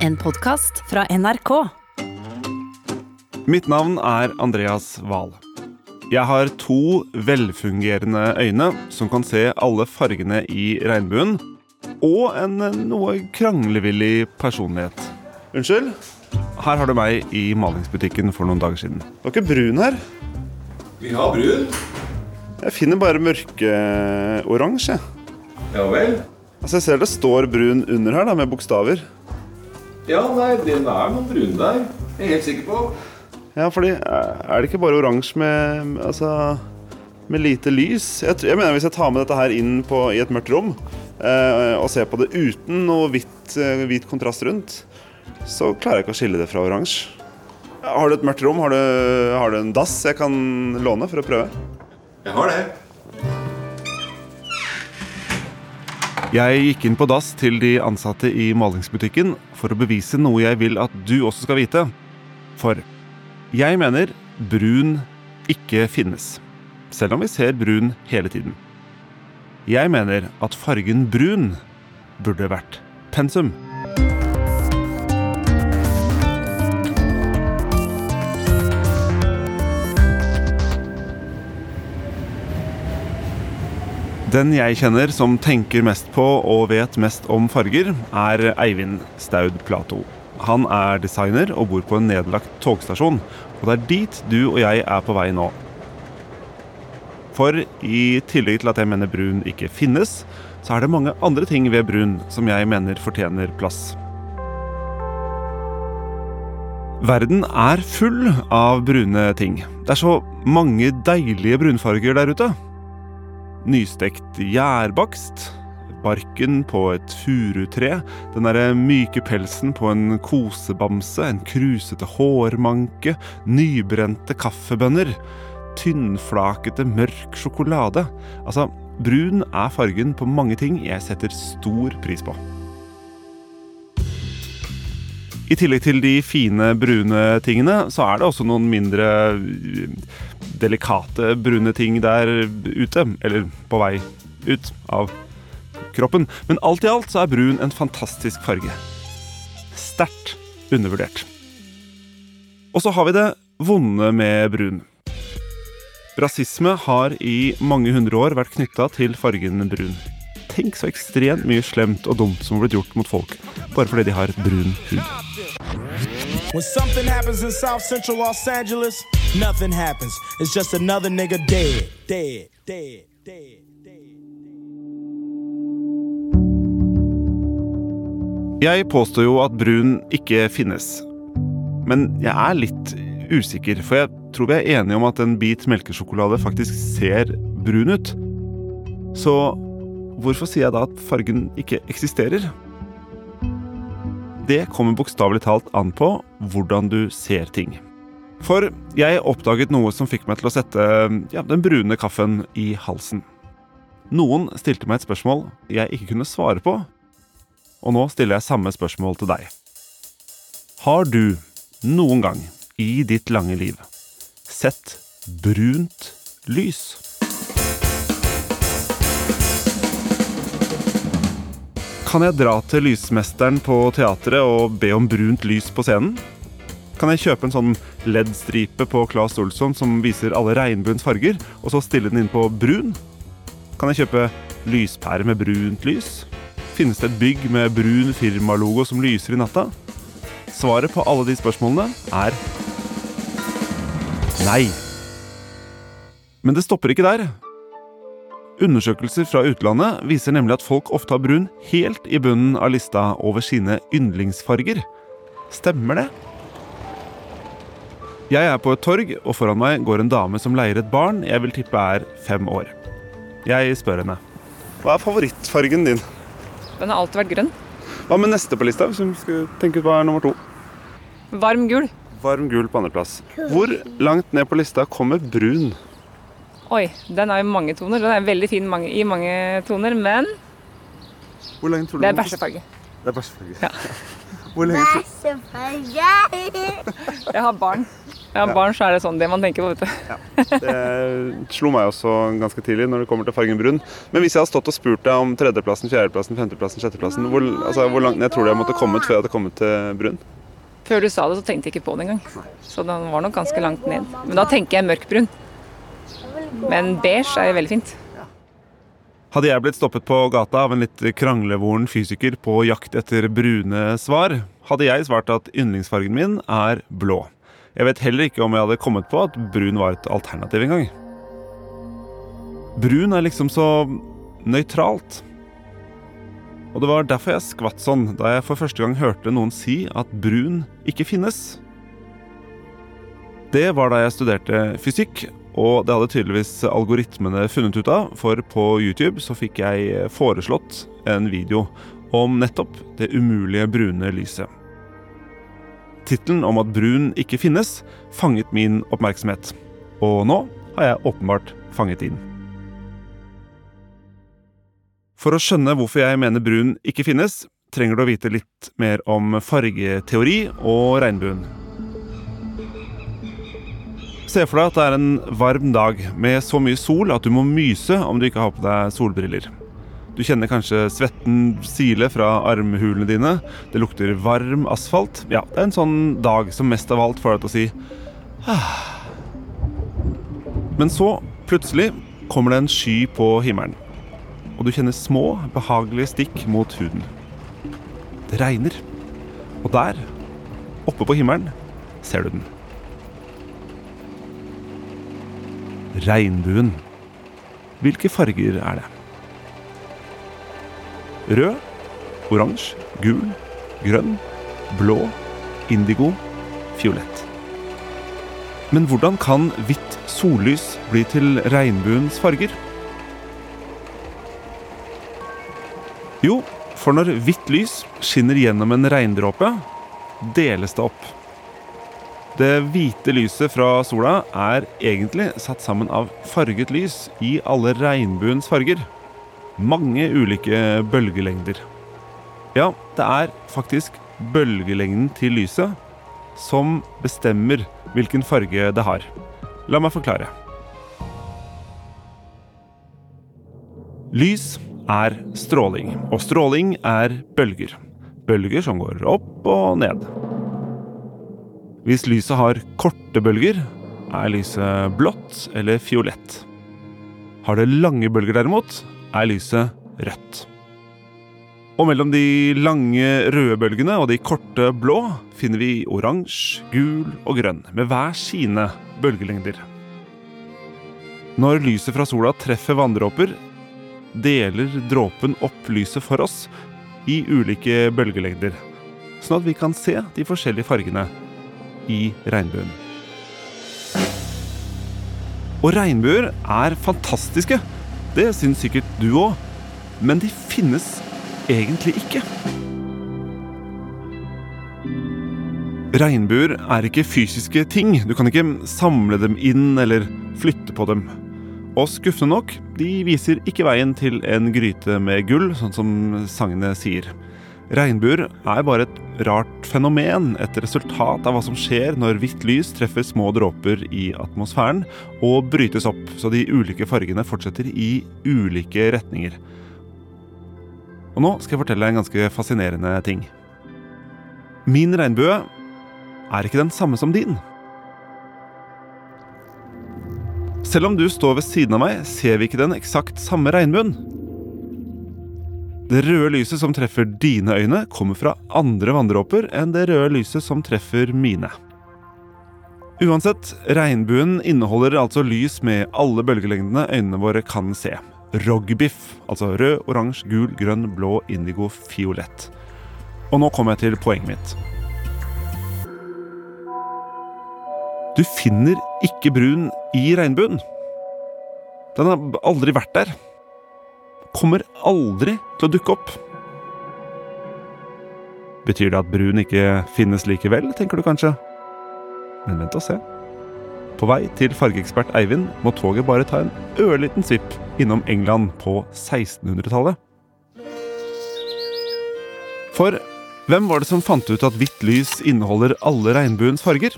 En podkast fra NRK. Mitt navn er Andreas Wahl. Jeg har to velfungerende øyne som kan se alle fargene i regnbuen, og en noe kranglevillig personlighet. Unnskyld? Her har du meg i malingsbutikken for noen dager siden. Det var ikke brun her. Vi har brun. Jeg finner bare mørkeoransje. Ja vel. Altså, jeg ser det står brun under her, da, med bokstaver. Ja, nei, den er noen brune der. Jeg er helt sikker på. Ja, fordi eh, Er det ikke bare oransje med Altså med lite lys? Jeg, jeg mener Hvis jeg tar med dette her inn på, i et mørkt rom eh, og ser på det uten noe hvitt, eh, hvit kontrast rundt, så klarer jeg ikke å skille det fra oransje. Har du et mørkt rom? Har du, har du en dass jeg kan låne for å prøve? Jeg har det. Jeg gikk inn på dass til de ansatte i malingsbutikken for å bevise noe jeg vil at du også skal vite. For jeg mener brun ikke finnes, selv om vi ser brun hele tiden. Jeg mener at fargen brun burde vært pensum. Den jeg kjenner som tenker mest på og vet mest om farger, er Eivind Staud Plato. Han er designer og bor på en nedlagt togstasjon, og det er dit du og jeg er på vei nå. For i tillegg til at jeg mener brun ikke finnes, så er det mange andre ting ved brun som jeg mener fortjener plass. Verden er full av brune ting. Det er så mange deilige brunfarger der ute. Nystekt gjærbakst, barken på et furutre, den derre myke pelsen på en kosebamse, en krusete hårmanke, nybrente kaffebønner, tynnflakete mørk sjokolade. Altså, brun er fargen på mange ting jeg setter stor pris på. I tillegg til de fine brune tingene, så er det også noen mindre delikate brune ting der ute. Eller på vei ut av kroppen. Men alt i alt så er brun en fantastisk farge. Sterkt undervurdert. Og så har vi det vonde med brun. Rasisme har i mange hundre år vært knytta til fargen brun. Tenk så ekstremt mye slemt og dumt som har blitt gjort mot folk bare fordi de har brun hud. When something happens in South Central Los Angeles, nothing happens. It's just another nigga dead, dead, dead, dead. Jeg påstår jo at brun ikke finnes. Men jeg er litt usikker, for jeg tror vi er enige om at en bit melkesjokolade faktisk ser brun ut. Så hvorfor sier jeg da at fargen ikke eksisterer? Det kommer bokstavelig talt an på hvordan du ser ting. For jeg oppdaget noe som fikk meg til å sette ja, den brune kaffen i halsen. Noen stilte meg et spørsmål jeg ikke kunne svare på, og nå stiller jeg samme spørsmål til deg. Har du noen gang i ditt lange liv sett brunt lys? Kan jeg dra til lysmesteren på teatret og be om brunt lys på scenen? Kan jeg kjøpe en sånn LED-stripe på Claes Olsson som viser alle regnbuens farger, og så stille den inn på brun? Kan jeg kjøpe lyspære med brunt lys? Finnes det et bygg med brun firmalogo som lyser i natta? Svaret på alle de spørsmålene er nei. Men det stopper ikke der. Undersøkelser fra utlandet viser nemlig at folk ofte har brun helt i bunnen av lista over sine yndlingsfarger. Stemmer det? Jeg er på et torg, og foran meg går en dame som leier et barn jeg vil tippe er fem år. Jeg spør henne. Hva er favorittfargen din? Den har alltid vært grønn. Hva med neste på lista? hvis vi skal tenke ut hva er nummer to? Varm gul. Varm gul på andreplass. Hvor langt ned på lista kommer brun? Oi, den er jo mange toner. Den er veldig fin mange, i mange toner, men Hvor lenge tror du det er bæsjefarge. Det er bæsjefarge. Ja. Hvor lenge tror Bæsjefarge. Jeg har barn. Ja, barn så er det sånn det man tenker på, vet du. Det slo meg også ganske tidlig når det kommer til fargen brun. Men hvis jeg hadde stått og spurt deg om tredjeplassen, fjerdeplassen, femteplassen, sjetteplassen, hvor, altså, hvor langt ned tror du jeg måtte kommet før jeg hadde kommet til brun? Før du sa det, så tenkte jeg ikke på det engang. Så den var nok ganske langt ned. Men da tenker jeg mørkbrun. Men beige er jo veldig fint. Hadde jeg blitt stoppet på gata av en litt kranglevoren fysiker på jakt etter brune svar, hadde jeg svart at yndlingsfargen min er blå. Jeg vet heller ikke om jeg hadde kommet på at brun var et alternativ engang. Brun er liksom så nøytralt. Og det var derfor jeg skvatt sånn da jeg for første gang hørte noen si at brun ikke finnes. Det var da jeg studerte fysikk, og det hadde tydeligvis algoritmene funnet ut av, for på YouTube så fikk jeg foreslått en video om nettopp det umulige brune lyset. Tittelen om at brun ikke finnes, fanget min oppmerksomhet. Og nå har jeg åpenbart fanget inn. For å skjønne hvorfor jeg mener brun ikke finnes, trenger du å vite litt mer om fargeteori og regnbuen. Se for deg at det er en varm dag med så mye sol at du må myse om du ikke har på deg solbriller. Du kjenner kanskje svetten sile fra armhulene dine. Det lukter varm asfalt. Ja, det er en sånn dag som mest av alt får deg til å si ah. Men så, plutselig, kommer det en sky på himmelen. Og du kjenner små, behagelige stikk mot huden. Det regner. Og der, oppe på himmelen, ser du den. Regnbuen. Hvilke farger er det? Rød, oransje, gul, grønn, blå, indigo, fiolett. Men hvordan kan hvitt sollys bli til regnbuens farger? Jo, for når hvitt lys skinner gjennom en regndråpe, deles det opp. Det hvite lyset fra sola er egentlig satt sammen av farget lys i alle regnbuens farger. Mange ulike bølgelengder. Ja, det er faktisk bølgelengden til lyset som bestemmer hvilken farge det har. La meg forklare. Lys er stråling, og stråling er bølger. Bølger som går opp og ned. Hvis lyset har korte bølger, er lyset blått eller fiolett. Har det lange bølger derimot, er lyset rødt. Og mellom de lange røde bølgene og de korte blå finner vi oransje, gul og grønn, med hver sine bølgelengder. Når lyset fra sola treffer vanndråper, deler dråpen opp lyset for oss i ulike bølgelengder, sånn at vi kan se de forskjellige fargene i regnbuen. Og regnbuer er fantastiske. Det syns sikkert du òg. Men de finnes egentlig ikke. Regnbuer er ikke fysiske ting. Du kan ikke samle dem inn eller flytte på dem. Og skuffende nok, de viser ikke veien til en gryte med gull, sånn som sangene sier. Regnbuer er bare et rart fenomen, et resultat av hva som skjer når hvitt lys treffer små dråper i atmosfæren og brytes opp, så de ulike fargene fortsetter i ulike retninger. Og nå skal jeg fortelle en ganske fascinerende ting. Min regnbue er ikke den samme som din. Selv om du står ved siden av meg, ser vi ikke den eksakt samme regnbuen. Det røde lyset som treffer dine øyne, kommer fra andre vanndråper enn det røde lyset som treffer mine. Uansett, regnbuen inneholder altså lys med alle bølgelengdene øynene våre kan se. Rogbiff, altså rød, oransje, gul, grønn, blå, indigo, fiolett. Og nå kommer jeg til poenget mitt. Du finner ikke brun i regnbuen. Den har aldri vært der kommer aldri til å dukke opp. Betyr det at brun ikke finnes likevel, tenker du kanskje? Men vent og se. På vei til fargeekspert Eivind må toget bare ta en ørliten svipp innom England på 1600-tallet. For hvem var det som fant ut at hvitt lys inneholder alle regnbuens farger?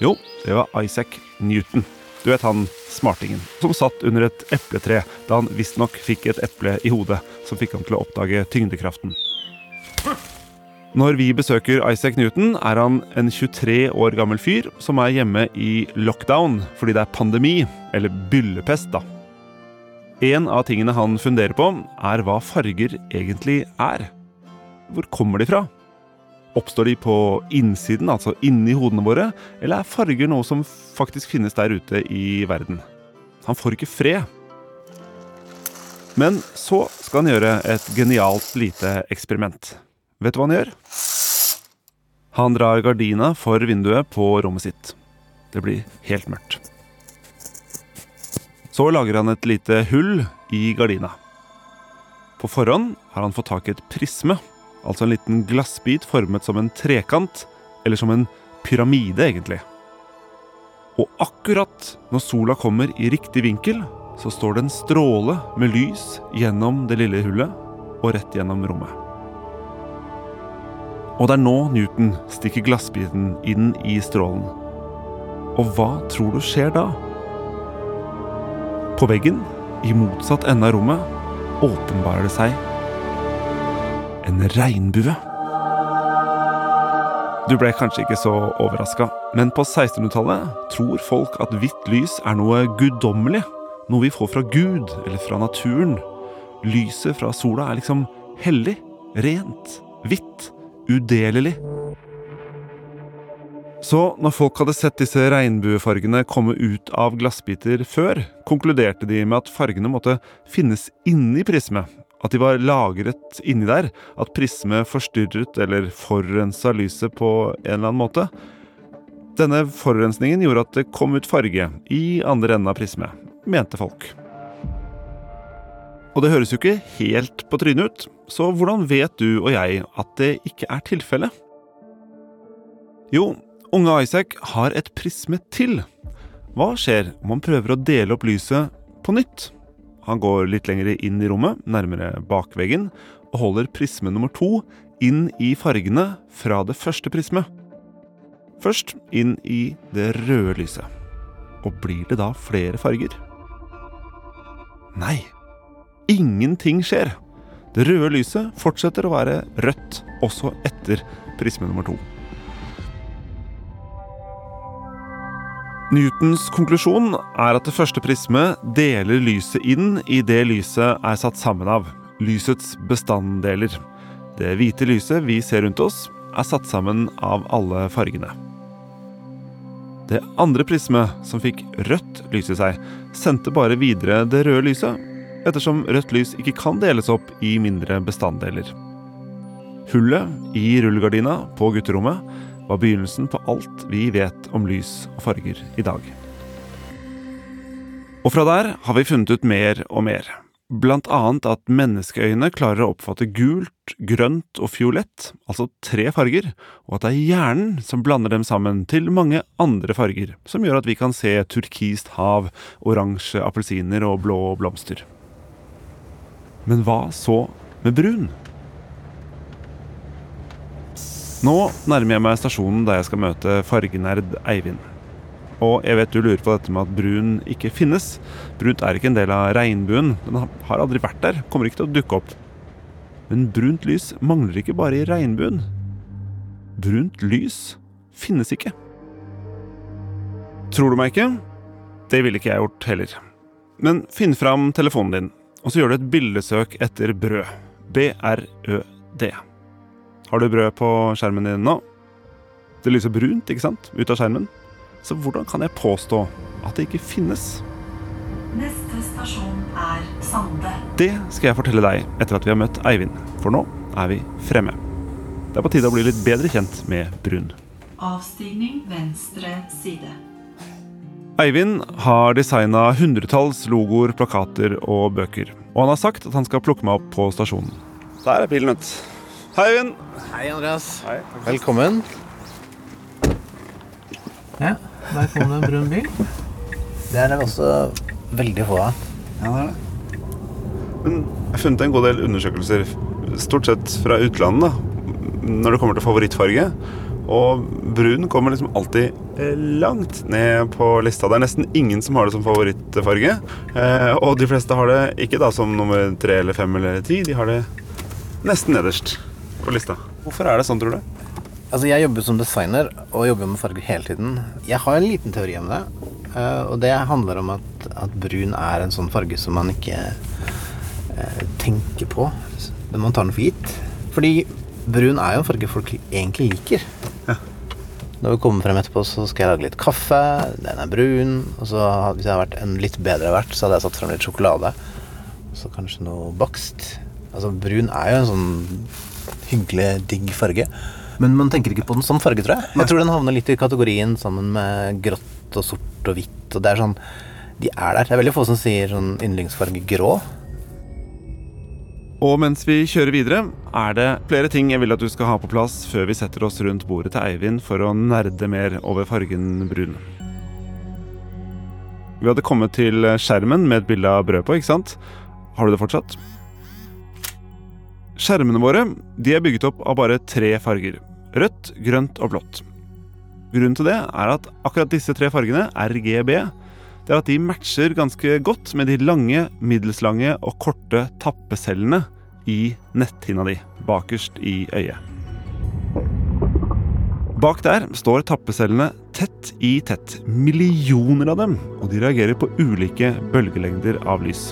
Jo, det var Isaac Newton. Du vet han smartingen som satt under et epletre da han visstnok fikk et eple i hodet som fikk ham til å oppdage tyngdekraften. Når vi besøker Isaac Newton, er han en 23 år gammel fyr som er hjemme i lockdown fordi det er pandemi, eller byllepest, da. En av tingene han funderer på, er hva farger egentlig er. Hvor kommer de fra? Oppstår de på innsiden, altså inni hodene våre, eller er farger noe som faktisk finnes der ute i verden? Han får ikke fred. Men så skal han gjøre et genialt lite eksperiment. Vet du hva han gjør? Han drar gardina for vinduet på rommet sitt. Det blir helt mørkt. Så lager han et lite hull i gardina. På forhånd har han fått tak i et prisme, altså en liten glassbit formet som en trekant, eller som en pyramide, egentlig. Og akkurat når sola kommer i riktig vinkel, så står det en stråle med lys gjennom det lille hullet og rett gjennom rommet. Og det er nå Newton stikker glassbiten inn i strålen. Og hva tror du skjer da? På veggen, i motsatt ende av rommet, åpenbarer det seg en regnbue. Du ble kanskje ikke så overraska, men på 1600-tallet tror folk at hvitt lys er noe guddommelig. Noe vi får fra Gud eller fra naturen. Lyset fra sola er liksom hellig, rent, hvitt, udelelig. Så når folk hadde sett disse regnbuefargene komme ut av glassbiter før, konkluderte de med at fargene måtte finnes inni prismet. At de var lagret inni der. At prismet forstyrret eller forurensa lyset på en eller annen måte. Denne forurensningen gjorde at det kom ut farge i andre enden av prismet, mente folk. Og det høres jo ikke helt på trynet ut, så hvordan vet du og jeg at det ikke er tilfellet? Jo, unge Isaac har et prisme til. Hva skjer om man prøver å dele opp lyset på nytt? Han går litt lenger inn i rommet, nærmere bakveggen, og holder prisme nummer to inn i fargene fra det første prismet. Først inn i det røde lyset. Og blir det da flere farger? Nei. Ingenting skjer. Det røde lyset fortsetter å være rødt også etter prisme nummer to. Newtons konklusjon er at det første prismet deler lyset inn i det lyset er satt sammen av, lysets bestanddeler. Det hvite lyset vi ser rundt oss, er satt sammen av alle fargene. Det andre prismet, som fikk rødt lys i seg, sendte bare videre det røde lyset, ettersom rødt lys ikke kan deles opp i mindre bestanddeler. Hullet i rullegardina på gutterommet var begynnelsen på alt vi vet om lys og farger i dag. Og fra der har vi funnet ut mer og mer. Blant annet at menneskeøyne klarer å oppfatte gult, grønt og fiolett, altså tre farger, og at det er hjernen som blander dem sammen til mange andre farger, som gjør at vi kan se turkist hav, oransje appelsiner og blå blomster. Men hva så med brun? Nå nærmer jeg meg stasjonen der jeg skal møte fargenerd Eivind. Og jeg vet du lurer på dette med at brun ikke finnes. Brunt er ikke en del av regnbuen. Den har aldri vært der, kommer ikke til å dukke opp. Men brunt lys mangler ikke bare i regnbuen. Brunt lys finnes ikke. Tror du meg ikke? Det ville ikke jeg gjort heller. Men finn fram telefonen din, og så gjør du et bildesøk etter brød. B-r-ø-d. Har du brød på skjermen din nå? Det lyser brunt, ikke sant? Ut av skjermen. Så hvordan kan jeg påstå at det ikke finnes? Neste stasjon er Sande. Det skal jeg fortelle deg etter at vi har møtt Eivind, for nå er vi fremme. Det er på tide å bli litt bedre kjent med brun. Avstigning venstre side. Eivind har designa hundretalls logoer, plakater og bøker. Og han har sagt at han skal plukke meg opp på stasjonen. Der er bilen, vet. Hei, Øyvind. Hei, Andreas. Hei. Velkommen. Ja, der kom det en brun bil. Det er det også veldig få av. Ja, det er det. Men jeg har funnet en god del undersøkelser, stort sett fra utlandet, da, når det kommer til favorittfarge. Og brun kommer liksom alltid eh, langt ned på lista. Det er nesten ingen som har det som favorittfarge. Eh, og de fleste har det ikke da som nummer tre eller fem eller ti. De har det nesten nederst på lista. Hvorfor er det sånn, tror du? Altså, jeg jobber som designer og jobber med farger hele tiden. Jeg har en liten teori om det. eh, Og det handler om at, at brun er en sånn farge som man ikke eh, tenker på Men man tar den for gitt. Fordi brun er jo en farge folk egentlig liker. Når vi kommer frem etterpå, så skal jeg lage litt kaffe. Den er brun. Og så hvis jeg hadde vært en litt bedre vert, så hadde jeg satt frem litt sjokolade. Så kanskje noe bakst. Altså, brun er jo en sånn hyggelig, digg farge. Men man tenker ikke på den som farge, tror jeg. Jeg tror den havner litt i kategorien sammen med grått og sort og hvitt. Og det er sånn De er der. Det er veldig få som sier sånn yndlingsfarge grå. Og mens vi kjører videre, er det flere ting jeg vil at du skal ha på plass før vi setter oss rundt bordet til Eivind for å nerde mer over fargen brun. Vi hadde kommet til skjermen med et bilde av brød på, ikke sant? Har du det fortsatt? Skjermene våre de er bygget opp av bare tre farger. Rødt, grønt og blått. Grunnen til det er at akkurat disse tre fargene, RGB, det er at de matcher ganske godt med de lange, middelslange og korte tappecellene i netthinna di, bakerst i øyet. Bak der står tappecellene tett i tett, millioner av dem, og de reagerer på ulike bølgelengder av lys.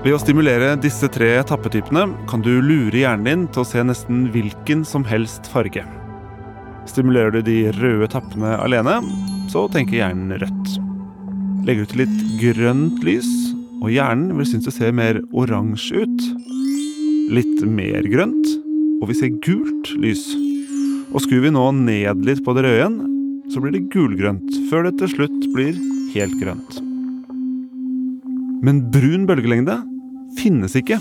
Ved å stimulere disse tre tappetypene kan du lure hjernen din til å se nesten hvilken som helst farge. Stimulerer du de røde tappene alene, så tenker hjernen rødt. Legger du til litt grønt lys, og hjernen vil synes det ser mer oransje ut. Litt mer grønt, og vi ser gult lys. Og skrur vi nå ned litt på det røde igjen, så blir det gulgrønt, før det til slutt blir helt grønt. Men brun bølgelengde finnes ikke.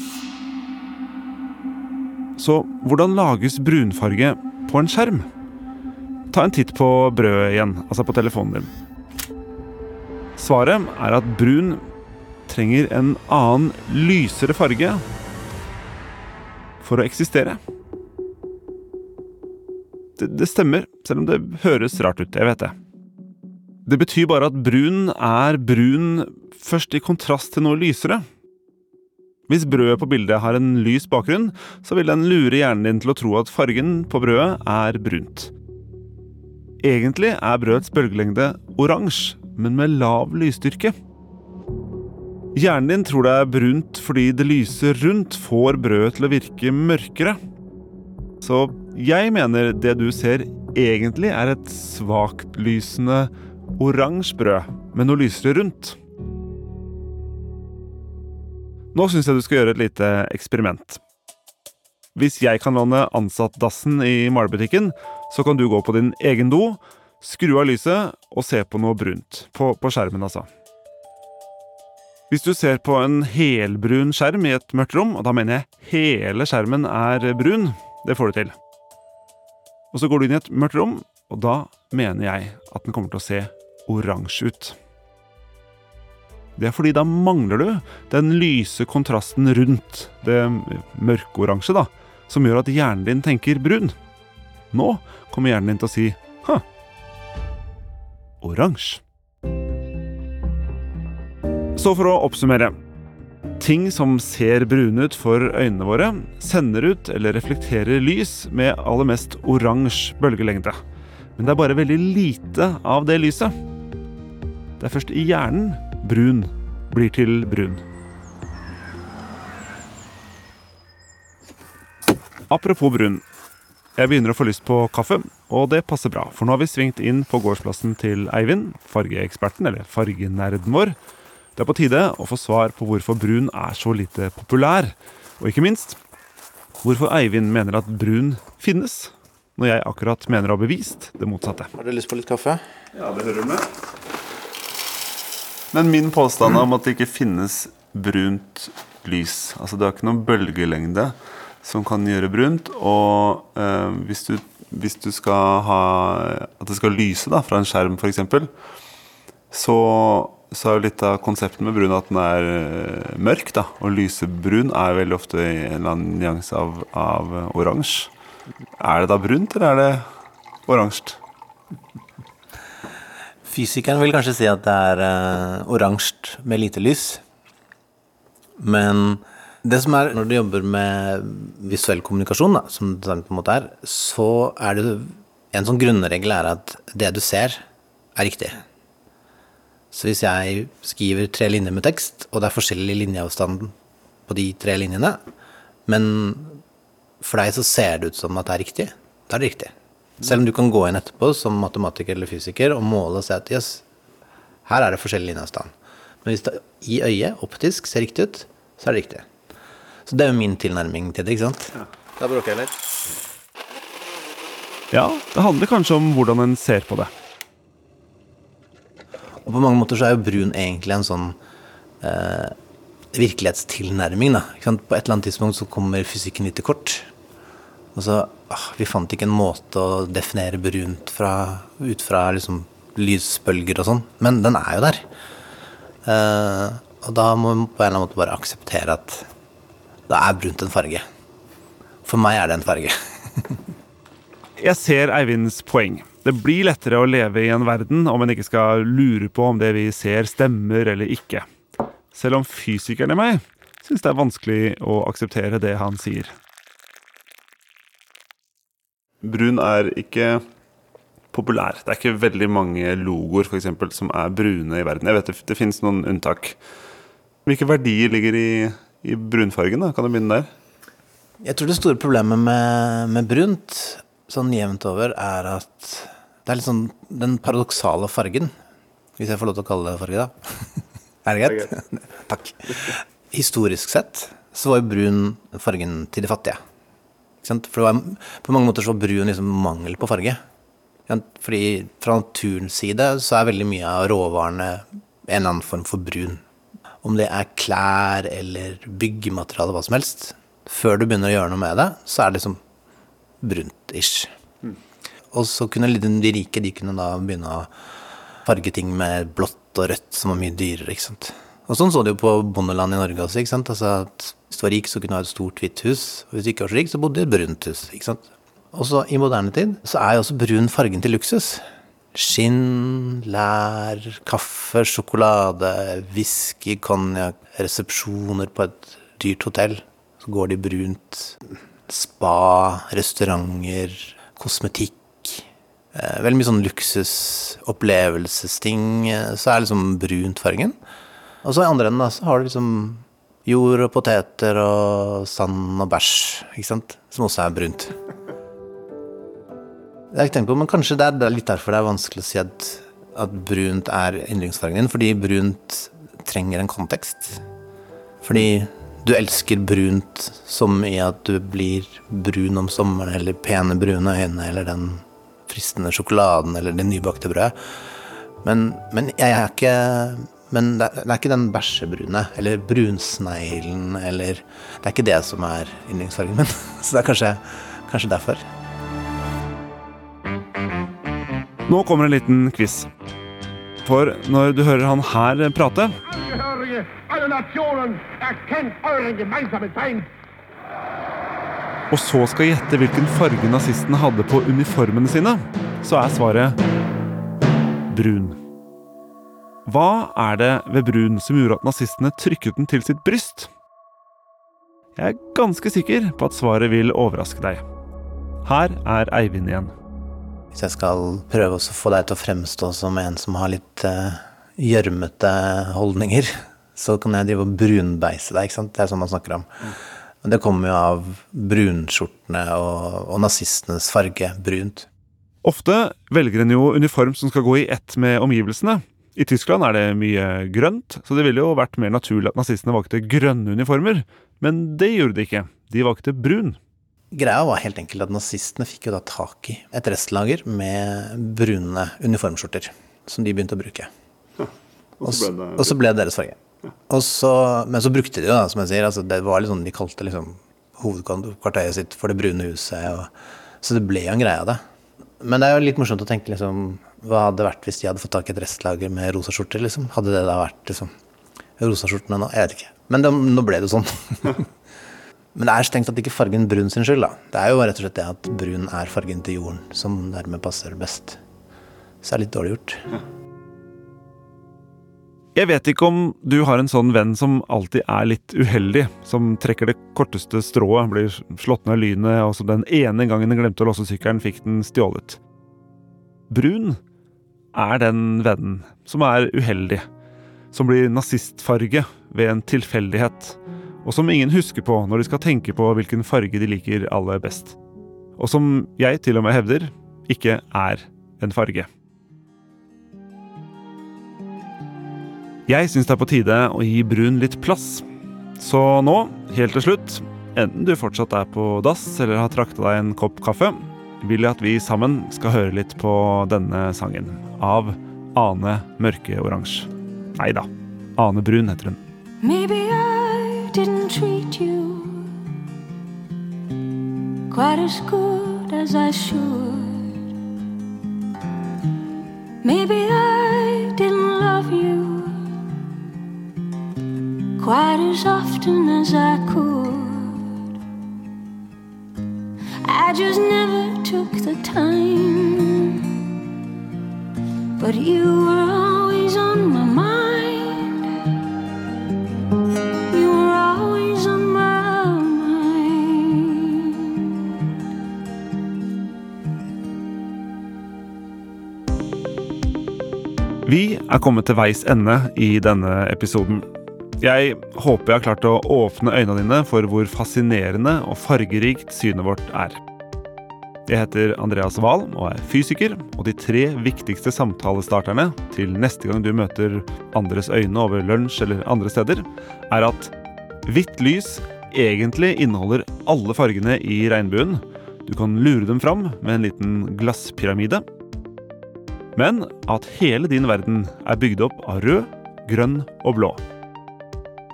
Så hvordan lages brunfarge på en skjerm? Ta en titt på brødet igjen, altså på telefonen din. Svaret er at brun trenger en annen, lysere farge for å eksistere. Det, det stemmer, selv om det høres rart ut. Jeg vet det. Det betyr bare at brun er brun først i kontrast til noe lysere. Hvis brødet på bildet har en lys bakgrunn, så vil den lure hjernen din til å tro at fargen på brødet er brunt. Egentlig er brødets bølgelengde oransje, men med lav lysstyrke. Hjernen din tror det er brunt fordi det lyser rundt får brødet til å virke mørkere. Så jeg mener det du ser egentlig er et svaktlysende oransje brød med noe lysere rundt. Nå syns jeg du skal gjøre et lite eksperiment. Hvis jeg kan låne ansattdassen i malebutikken, så kan du gå på din egen do, skru av lyset og se på noe brunt. På, på skjermen, altså. Hvis du ser på en helbrun skjerm i et mørkt rom, og da mener jeg hele skjermen er brun, det får du til. Og så går du inn i et mørkt rom, og da mener jeg at den kommer til å se oransje ut. Det er fordi da mangler du den lyse kontrasten rundt det mørkeoransje, da, som gjør at hjernen din tenker brun. Nå kommer hjernen din til å si ha, oransje. Så for å oppsummere. Ting som ser brune ut for øynene våre, sender ut eller reflekterer lys med aller mest oransje bølgelengde. Men det er bare veldig lite av det lyset. Det er først i hjernen brun blir til brun. Apropos brun. Jeg begynner å få lyst på kaffe, og det passer bra, for nå har vi svingt inn på gårdsplassen til Eivind, fargeeksperten, eller fargenerden vår. Det er på tide å få svar på hvorfor brun er så lite populær, og ikke minst hvorfor Eivind mener at brun finnes, når jeg akkurat mener å ha bevist det motsatte. Har du lyst på litt kaffe? Ja, det hører du med. Men min påstand om at det ikke finnes brunt lys Altså det er ikke noen bølgelengde som kan gjøre brunt. Og eh, hvis, du, hvis du skal ha At det skal lyse da, fra en skjerm f.eks., så, så er jo litt av konseptet med brun at den er eh, mørk. da Og lysebrun er veldig ofte i en eller annen nyanse av, av oransje. Er det da brunt, eller er det oransje? Fysikeren vil kanskje si at det er uh, oransje med lite lys. Men det som er når du jobber med visuell kommunikasjon, da, som det på en måte er, så er det en sånn grunnregel er at det du ser, er riktig. Så hvis jeg skriver tre linjer med tekst, og det er forskjellig linjeavstand på de tre linjene, men for deg så ser det ut som at det er riktig, da er det riktig. Selv om du kan gå inn etterpå som matematiker eller fysiker og måle og se at jøss, her er det forskjellig linjeavstand. Men hvis det i øyet, optisk, ser riktig ut, så er det riktig. Så det er jo min tilnærming til det, ikke sant? Ja. Da bråker jeg litt. Ja, det handler kanskje om hvordan en ser på det. Og på mange måter så er jo brun egentlig en sånn eh, virkelighetstilnærming, da. På et eller annet tidspunkt så kommer fysikken litt til kort. Og så ah, Vi fant ikke en måte å definere brunt fra, ut fra liksom lysbølger og sånn, men den er jo der. Uh, og da må vi på en eller annen måte bare akseptere at da er brunt en farge. For meg er det en farge. Jeg ser Eivinds poeng. Det blir lettere å leve i en verden om en ikke skal lure på om det vi ser, stemmer eller ikke. Selv om fysikeren i meg syns det er vanskelig å akseptere det han sier. Brun er ikke populær. Det er ikke veldig mange logoer for eksempel, som er brune i verden. Jeg vet Det, det finnes noen unntak. Hvilke verdier ligger i, i brunfargen? da? Kan du begynne der? Jeg tror det store problemet med, med, brunt, sånn jevnt over, er at det er litt sånn den paradoksale fargen. Hvis jeg får lov til å kalle det farge, da. er det greit? Takk. Historisk sett så var jo brun fargen til de fattige. For var, på mange måter så brun liksom mangel på farge. Fordi fra naturens side så er veldig mye av råvarene en eller annen form for brun. Om det er klær eller byggemateriale, hva som helst. Før du begynner å gjøre noe med det, så er det liksom brunt-ish. Mm. Og så kunne de rike de kunne da begynne å farge ting med blått og rødt, som var mye dyrere. ikke sant? Og sånn så det jo på bondeland i Norge også. ikke sant? Altså at Hvis du var rik, så kunne du ha et stort, hvitt hus. Og hvis du ikke var så rik, så bodde du i et brunt hus. ikke sant? Og så i moderne tid så er jo også brun fargen til luksus. Skinn, lær, kaffe, sjokolade, whisky, konjakk, resepsjoner på et dyrt hotell. Så går de brunt. Spa, restauranter, kosmetikk. Eh, veldig mye sånn luksusopplevelsesting. Eh, så er liksom brunt fargen. Og så i andre enden da, så har du liksom jord og poteter og sand og bæsj, ikke sant, som også er brunt. Det har jeg tenkt på, men kanskje det er litt derfor det er vanskelig å si at, at brunt er yndlingsfargen din, fordi brunt trenger en kontekst. Fordi du elsker brunt som i at du blir brun om sommeren, eller pene brune øyne, eller den fristende sjokoladen, eller det nybakte brødet. Men, men jeg er ikke men det er, ikke den bæsjebrune, eller brunsneglen, eller Det er ikke det som er yndlingsfargen min. Så det er kanskje, kanskje derfor. Nå kommer en liten quiz. For når du hører han her prate Og så skal gjette hvilken farge nazistene hadde på uniformene sine, så er svaret brun. Hva er det ved brun som gjorde at nazistene trykket den til sitt bryst? Jeg er ganske sikker på at svaret vil overraske deg. Her er Eivind igjen. Hvis jeg skal prøve å få deg til å fremstå som en som har litt uh, gjørmete holdninger, så kan jeg drive og brunbeise deg. ikke sant? Det er sånn man snakker om. Men det kommer jo av brunskjortene og, og nazistenes farge, brunt. Ofte velger en jo uniform som skal gå i ett med omgivelsene. I Tyskland er det mye grønt, så det ville jo vært mer naturlig at nazistene valgte grønne uniformer. Men det gjorde de ikke. De valgte brun. Greia var helt enkelt at nazistene fikk jo da tak i et restlager med brune uniformskjorter, som de begynte å bruke. og, så det, og, så ble det deres farge. Så, men så brukte de jo, da, som jeg sier. Altså, det var litt sånn De kalte liksom hovedkvarteret sitt for Det brune huset. Og, så det ble jo en greie av det. Men det er jo litt morsomt å tenke liksom hva hadde det vært hvis de hadde fått tak i et restlager med rosa skjorter? Liksom? Hadde det da vært liksom, rosaskjortene nå? Jeg vet ikke. Men det, nå ble det sånn. Men det er strengt tatt ikke fargen brun sin skyld. da. Det er jo rett og slett det at brun er fargen til jorden, som dermed passer best. Så det er litt dårlig gjort. Jeg vet ikke om du har en sånn venn som alltid er litt uheldig, som trekker det korteste strået, blir slått ned av lynet, og som den ene gangen den glemte å låse sykkelen, fikk den stjålet. Brun er den vennen som er uheldig, som blir nazistfarge ved en tilfeldighet, og som ingen husker på når de skal tenke på hvilken farge de liker aller best. Og som jeg til og med hevder ikke er en farge. Jeg syns det er på tide å gi brun litt plass. Så nå, helt til slutt, enten du fortsatt er på dass eller har trakta deg en kopp kaffe, vil jeg at vi sammen skal høre litt på denne sangen. Av Ane Mørke-Oransje. Nei da, Ane Brun heter hun. Maybe I didn't treat you quite as good as I should. Maybe I didn't love you quite as often as I could. Time. But you were always on my mind. You were always on my mind. Vi er kommet til veis ende i denne episoden. Jeg håper jeg har klart å åpne øynene dine for hvor fascinerende og fargerikt synet vårt er. Jeg heter Andreas Wahl og er fysiker, og de tre viktigste samtalestarterne til neste gang du møter andres øyne over lunsj eller andre steder, er at hvitt lys egentlig inneholder alle fargene i regnbuen. Du kan lure dem fram med en liten glasspyramide. Men at hele din verden er bygd opp av rød, grønn og blå.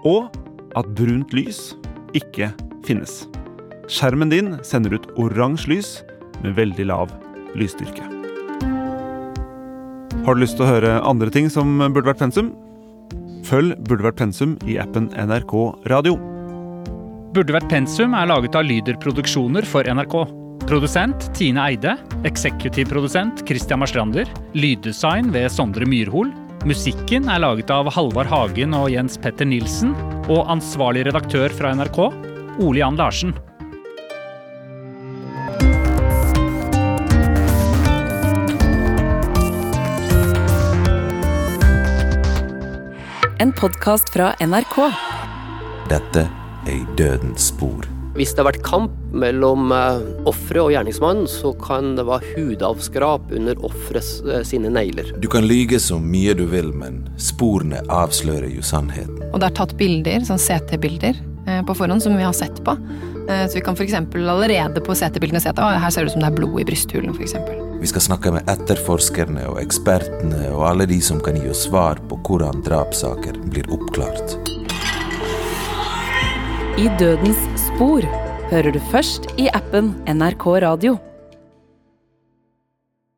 Og at brunt lys ikke finnes. Skjermen din sender ut oransje lys med veldig lav lysstyrke. Har du lyst til å høre andre ting som burde vært pensum? Følg Burde vært pensum i appen NRK Radio. Burde vært pensum er laget av Lyder Produksjoner for NRK. Produsent Tine Eide. Eksekutiv produsent Christian Marstrander. Lyddesign ved Sondre Myrhol. Musikken er laget av Halvard Hagen og Jens Petter Nilsen. Og ansvarlig redaktør fra NRK, Ole Jan Larsen. En podkast fra NRK. Dette er i dødens spor. Hvis det har vært kamp mellom eh, offeret og gjerningsmannen, så kan det være hudavskrap under offeret eh, sine negler. Du kan lyge så mye du vil, men sporene avslører jo sannheten. Og det er tatt bilder, sånn CT-bilder, eh, på forhånd som vi har sett på. Eh, Så vi kan f.eks. allerede på CT-bildene se at her ser det ut som det er blod i brysthulen, f.eks. Vi skal snakke med etterforskerne og ekspertene og alle de som kan gi oss svar på hvordan drapssaker blir oppklart. I Dødens spor hører du først i appen NRK Radio.